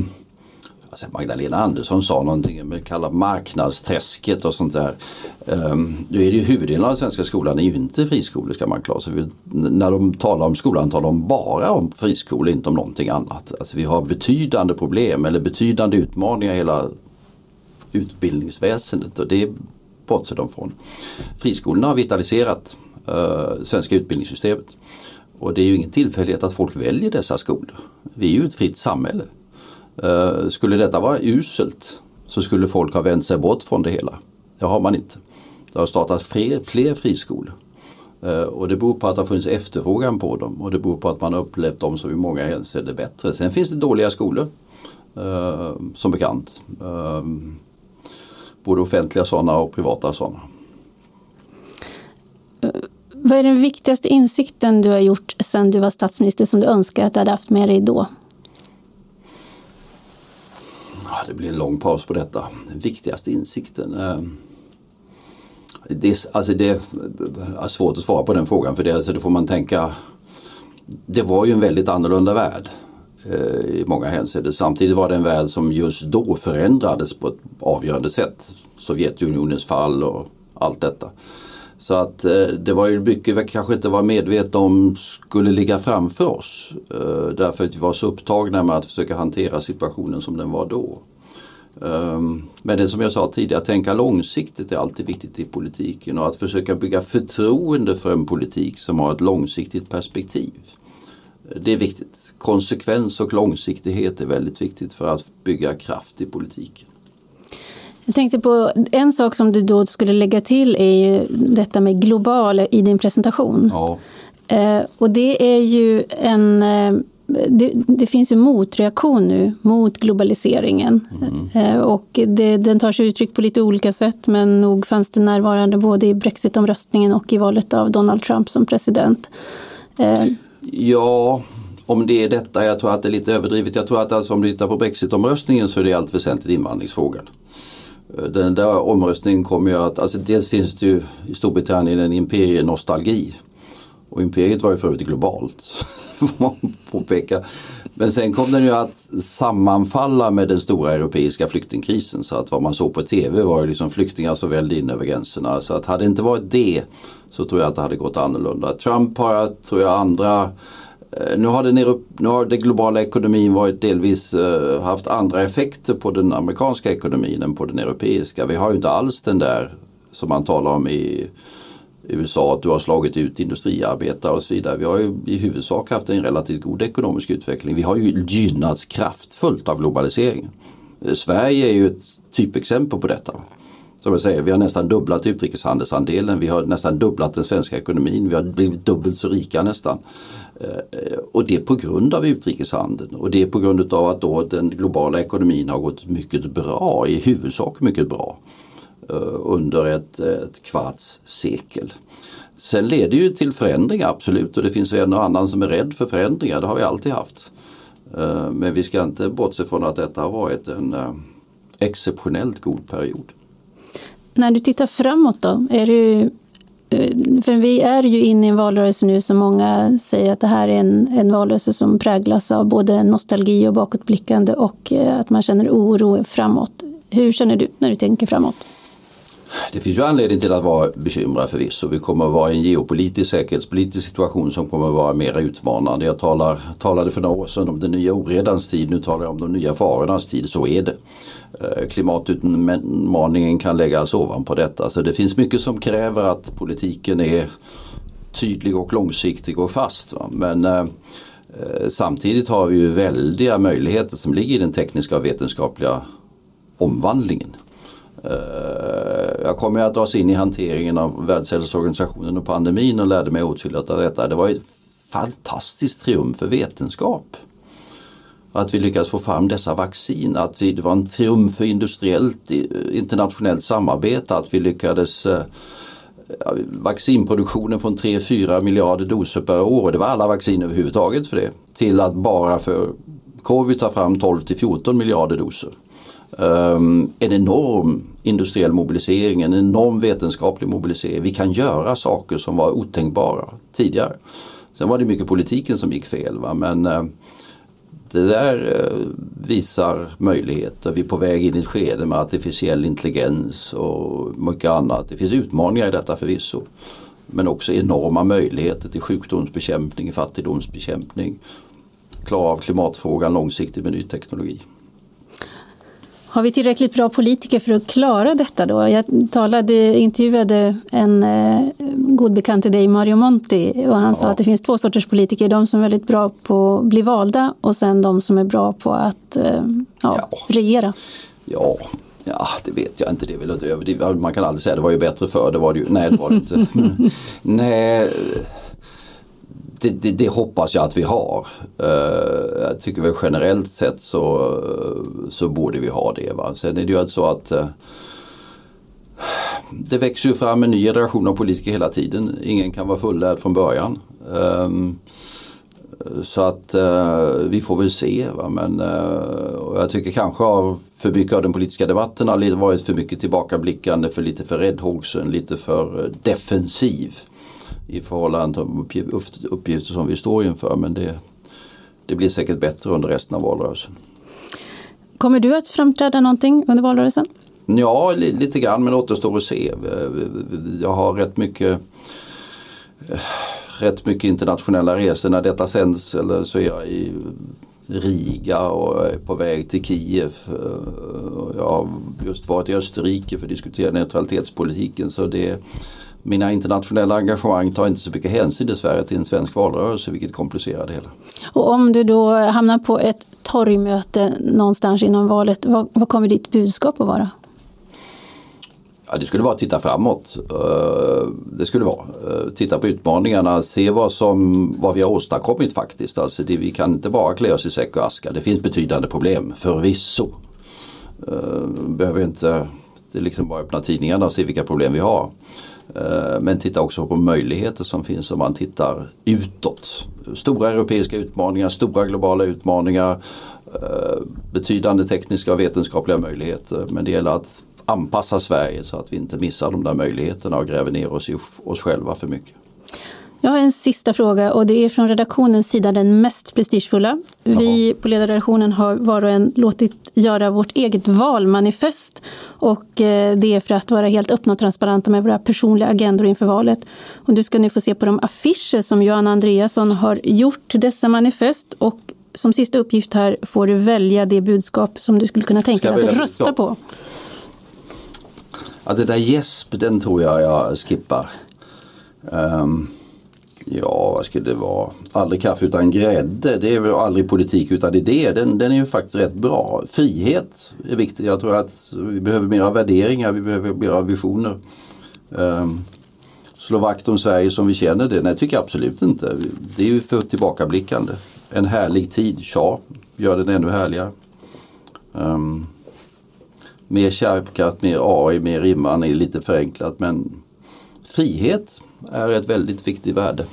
alltså Magdalena Andersson sa någonting, med kallar marknadsträsket och sånt där. Ehm, nu är det ju huvuddelen av den svenska skolan är ju inte friskolor ska man klara sig. När de talar om skolan talar de bara om friskolor, inte om någonting annat. Alltså vi har betydande problem eller betydande utmaningar i hela utbildningsväsendet och det bortser de från. Friskolorna har vitaliserat eh, svenska utbildningssystemet. Och det är ju ingen tillfällighet att folk väljer dessa skolor. Vi är ju ett fritt samhälle. Eh, skulle detta vara uselt så skulle folk ha vänt sig bort från det hela. Det har man inte. Det har startat fler, fler friskolor. Eh, och det beror på att det har funnits efterfrågan på dem och det beror på att man har upplevt dem som i många hänseenden bättre. Sen finns det dåliga skolor eh, som bekant. Eh, både offentliga sådana och privata sådana. Vad är den viktigaste insikten du har gjort sedan du var statsminister som du önskar att du hade haft med dig då? det blir en lång paus på detta. Den viktigaste insikten. Eh, det är, alltså det är svårt att svara på den frågan för det, alltså det får man tänka. Det var ju en väldigt annorlunda värld Eh, i många hänseenden. Samtidigt var det en värld som just då förändrades på ett avgörande sätt. Sovjetunionens fall och allt detta. Så att eh, det var ju mycket vi kanske inte var medvetna om skulle ligga framför oss. Eh, därför att vi var så upptagna med att försöka hantera situationen som den var då. Ehm, men det som jag sa tidigare, att tänka långsiktigt är alltid viktigt i politiken och att försöka bygga förtroende för en politik som har ett långsiktigt perspektiv. Det är viktigt. Konsekvens och långsiktighet är väldigt viktigt för att bygga kraft i politiken. Jag tänkte på en sak som du då skulle lägga till är ju detta med global i din presentation. Ja. Eh, och det är ju en eh, det, det, finns en motreaktion nu mot globaliseringen. Mm. Och det, den tar sig uttryck på lite olika sätt men nog fanns det närvarande både i brexitomröstningen och i valet av Donald Trump som president. Eh, ja, om det är detta, jag tror att det är lite överdrivet. Jag tror att alltså, om du tittar på brexitomröstningen så är det allt väsentligt invandringsfrågan. Eh, den där omröstningen kommer ju att, alltså dels finns det ju i Storbritannien en imperienostalgi. Och imperiet var ju för övrigt globalt. får man påpeka. Men sen kom den ju att sammanfalla med den stora europeiska flyktingkrisen så att vad man såg på TV var ju liksom flyktingar som vällde in över gränserna. Så att hade det inte varit det så tror jag att det hade gått annorlunda. Trump har, tror jag, andra Eh, nu har, den, nu har den globala ekonomin varit delvis eh, haft andra effekter på den amerikanska ekonomin än på den europeiska. Vi har ju inte alls den där som man talar om i USA att du har slagit ut industriarbetare och så vidare. Vi har ju i huvudsak haft en relativt god ekonomisk utveckling. Vi har ju gynnats kraftfullt av globaliseringen. Eh, Sverige är ju ett typexempel på detta. Som jag säger, vi har nästan dubblat utrikeshandelsandelen, vi har nästan dubblat den svenska ekonomin, vi har blivit dubbelt så rika nästan. Eh, och det är på grund av utrikeshandeln och det är på grund av att då den globala ekonomin har gått mycket bra, i huvudsak mycket bra. Eh, under ett, ett kvarts sekel. Sen leder ju till förändringar absolut och det finns en och annan som är rädd för förändringar, det har vi alltid haft. Eh, men vi ska inte bortse från att detta har varit en exceptionellt god period. När du tittar framåt då, är du Eh, för vi är ju inne i en valrörelse nu som många säger att det här är en, en valrörelse som präglas av både nostalgi och bakåtblickande och eh, att man känner oro framåt. Hur känner du när du tänker framåt? Det finns ju anledning till att vara bekymrad förvisso. Vi kommer att vara i en geopolitisk säkerhetspolitisk situation som kommer att vara mer utmanande. Jag talar, talade för några år sedan om den nya oredans tid, nu talar jag om de nya farornas tid. Så är det. Eh, klimatutmaningen kan läggas ovanpå detta. Så det finns mycket som kräver att politiken är tydlig och långsiktig och fast. Va? Men eh, eh samtidigt har vi ju väldiga möjligheter som ligger i den tekniska och vetenskapliga omvandlingen. Jag jag kommer att dras in i hanteringen av Världshälsoorganisationen och pandemin och lärde mig åtskilligt av detta. Det var ett fantastiskt triumf för vetenskap. Att vi lyckades få fram dessa vaccin, att vi, det var en triumf för industriellt internationellt samarbete, att vi lyckades eh, vaccinproduktionen från 3-4 miljarder doser per år, det var alla vaccin överhuvudtaget för det, till att bara för Covid ta fram 12 till 14 miljarder doser. Ehm, en enorm industriell mobilisering, en enorm vetenskaplig mobilisering. Vi kan göra saker som var otänkbara tidigare. Sen var det mycket politiken som gick fel va? men eh, det där eh, visar möjligheter. Vi är på väg in i ett skede med artificiell intelligens och mycket annat. Det finns utmaningar i detta förvisso. Men också enorma möjligheter till sjukdomsbekämpning, fattigdomsbekämpning. Klara av klimatfrågan långsiktigt med ny teknologi. Har vi tillräckligt bra politiker för att klara detta då? Jag talade, intervjuade en eh, god bekant till dig, Mario Monti, och han ja. sa att det finns två sorters politiker. De som är väldigt bra på att bli valda och sen de som är bra på att eh, ja, ja. regera. Ja, Ja, det vet jag inte. Det är väl överdrivet. Man kan aldrig säga det var ju bättre förr. Det var det ju. Nej, det var det inte. Nej, det, det, det, hoppas jag att vi har. Uh, jag tycker väl generellt sett så, så borde vi ha det. Va? Sen är det ju så att uh, det växer ju fram en ny generation av politiker hela tiden. Ingen kan vara fullärd från början. Um, så att uh, vi får väl se. Va? Men uh, jag tycker kanske av för mycket av den politiska debatten har varit för mycket tillbakablickande, för lite för räddhågsen, lite för defensiv i förhållande till uppgifter som vi står inför. Men det, det blir säkert bättre under resten av valrörelsen. Kommer du att framträda någonting under valrörelsen? Ja, lite grann men återstår att se. Jag har rätt mycket rätt mycket internationella resor. När detta sänds eller så är jag i Riga och är på väg till Kiev. Jag har just varit i Österrike för att diskutera neutralitetspolitiken. Så det, mina internationella engagemang tar inte så mycket hänsyn dessvärre till en svensk valrörelse vilket komplicerar det hela. Och om du då hamnar på ett torgmöte någonstans innan valet, vad, vad kommer ditt budskap att vara? Ja, det skulle vara att titta framåt. Eh, det skulle vara. Eh, titta på utmaningarna, se vad, som, vad vi har åstadkommit faktiskt. Alltså det, vi kan inte bara klä oss i säck och aska. Det finns betydande problem, förvisso. Eh, behöver inte det är liksom bara öppna tidningarna och se vilka problem vi har. Eh, men titta också på möjligheter som finns om man tittar utåt. Stora europeiska utmaningar, stora globala utmaningar, eh, betydande tekniska och vetenskapliga möjligheter. Men det gäller att anpassa Sverige så att vi inte missar de där möjligheterna och gräver ner oss i oss själva för mycket. Jag har en sista fråga och det är från redaktionens sida den mest prestigefulla. Vi på ledarredaktionen har var och en låtit göra vårt eget valmanifest och eh, det är för att vara helt öppna och transparenta med våra personliga agendor inför valet. Och du ska nu få se på de affischer som Johanna Andreasson har gjort till dessa manifest och som sista uppgift här får du välja det budskap som du skulle kunna tänka dig att rösta på. Ja, det där gäsp, den tror jag jag skippar. Um, ja, vad skulle det vara? Aldrig kaffe utan grädde. Det är väl aldrig politik utan idé. Den, den är ju faktiskt rätt bra. Frihet är viktigt. Jag tror att vi behöver mera värderingar, vi behöver mera visioner. Um, slå vakt om Sverige som vi känner det? Nej, tycker jag absolut inte. Det är ju för tillbakablickande. En härlig tid, ja, gör den ännu härligare. Um, mer kärnkraft, mer AI, mer rimman är lite förenklat men frihet är ett väldigt viktigt värde.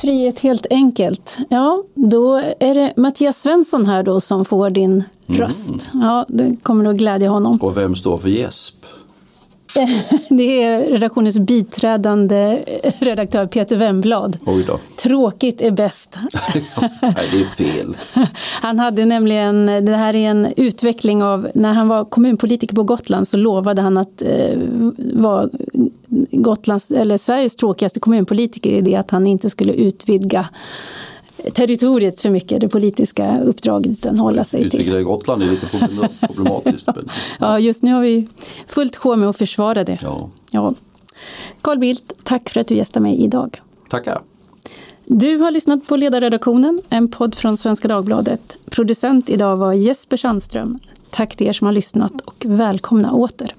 Frihet helt enkelt. Ja, då är det Mattias Svensson här då som får din mm. röst. Ja, det kommer att glädja honom. Och vem står för gäsp? Det är redaktionens biträdande redaktör Peter Wemblad. Tråkigt är bäst. Nej, det är fel. Han hade nämligen, det här är en utveckling av, när han var kommunpolitiker på Gotland så lovade han att eh, vara Gotlands, eller Sveriges tråkigaste kommunpolitiker i det att han inte skulle utvidga territoriet för mycket, det politiska uppdraget, utan hålla sig till. Utvidga Gotland är lite problematiskt. ja, just nu har vi fullt sjå med att försvara det. Ja. Ja. Carl Bildt, tack för att du gästade mig idag. Tackar. Du har lyssnat på Ledarredaktionen, en podd från Svenska Dagbladet. Producent idag var Jesper Sandström. Tack till er som har lyssnat och välkomna åter.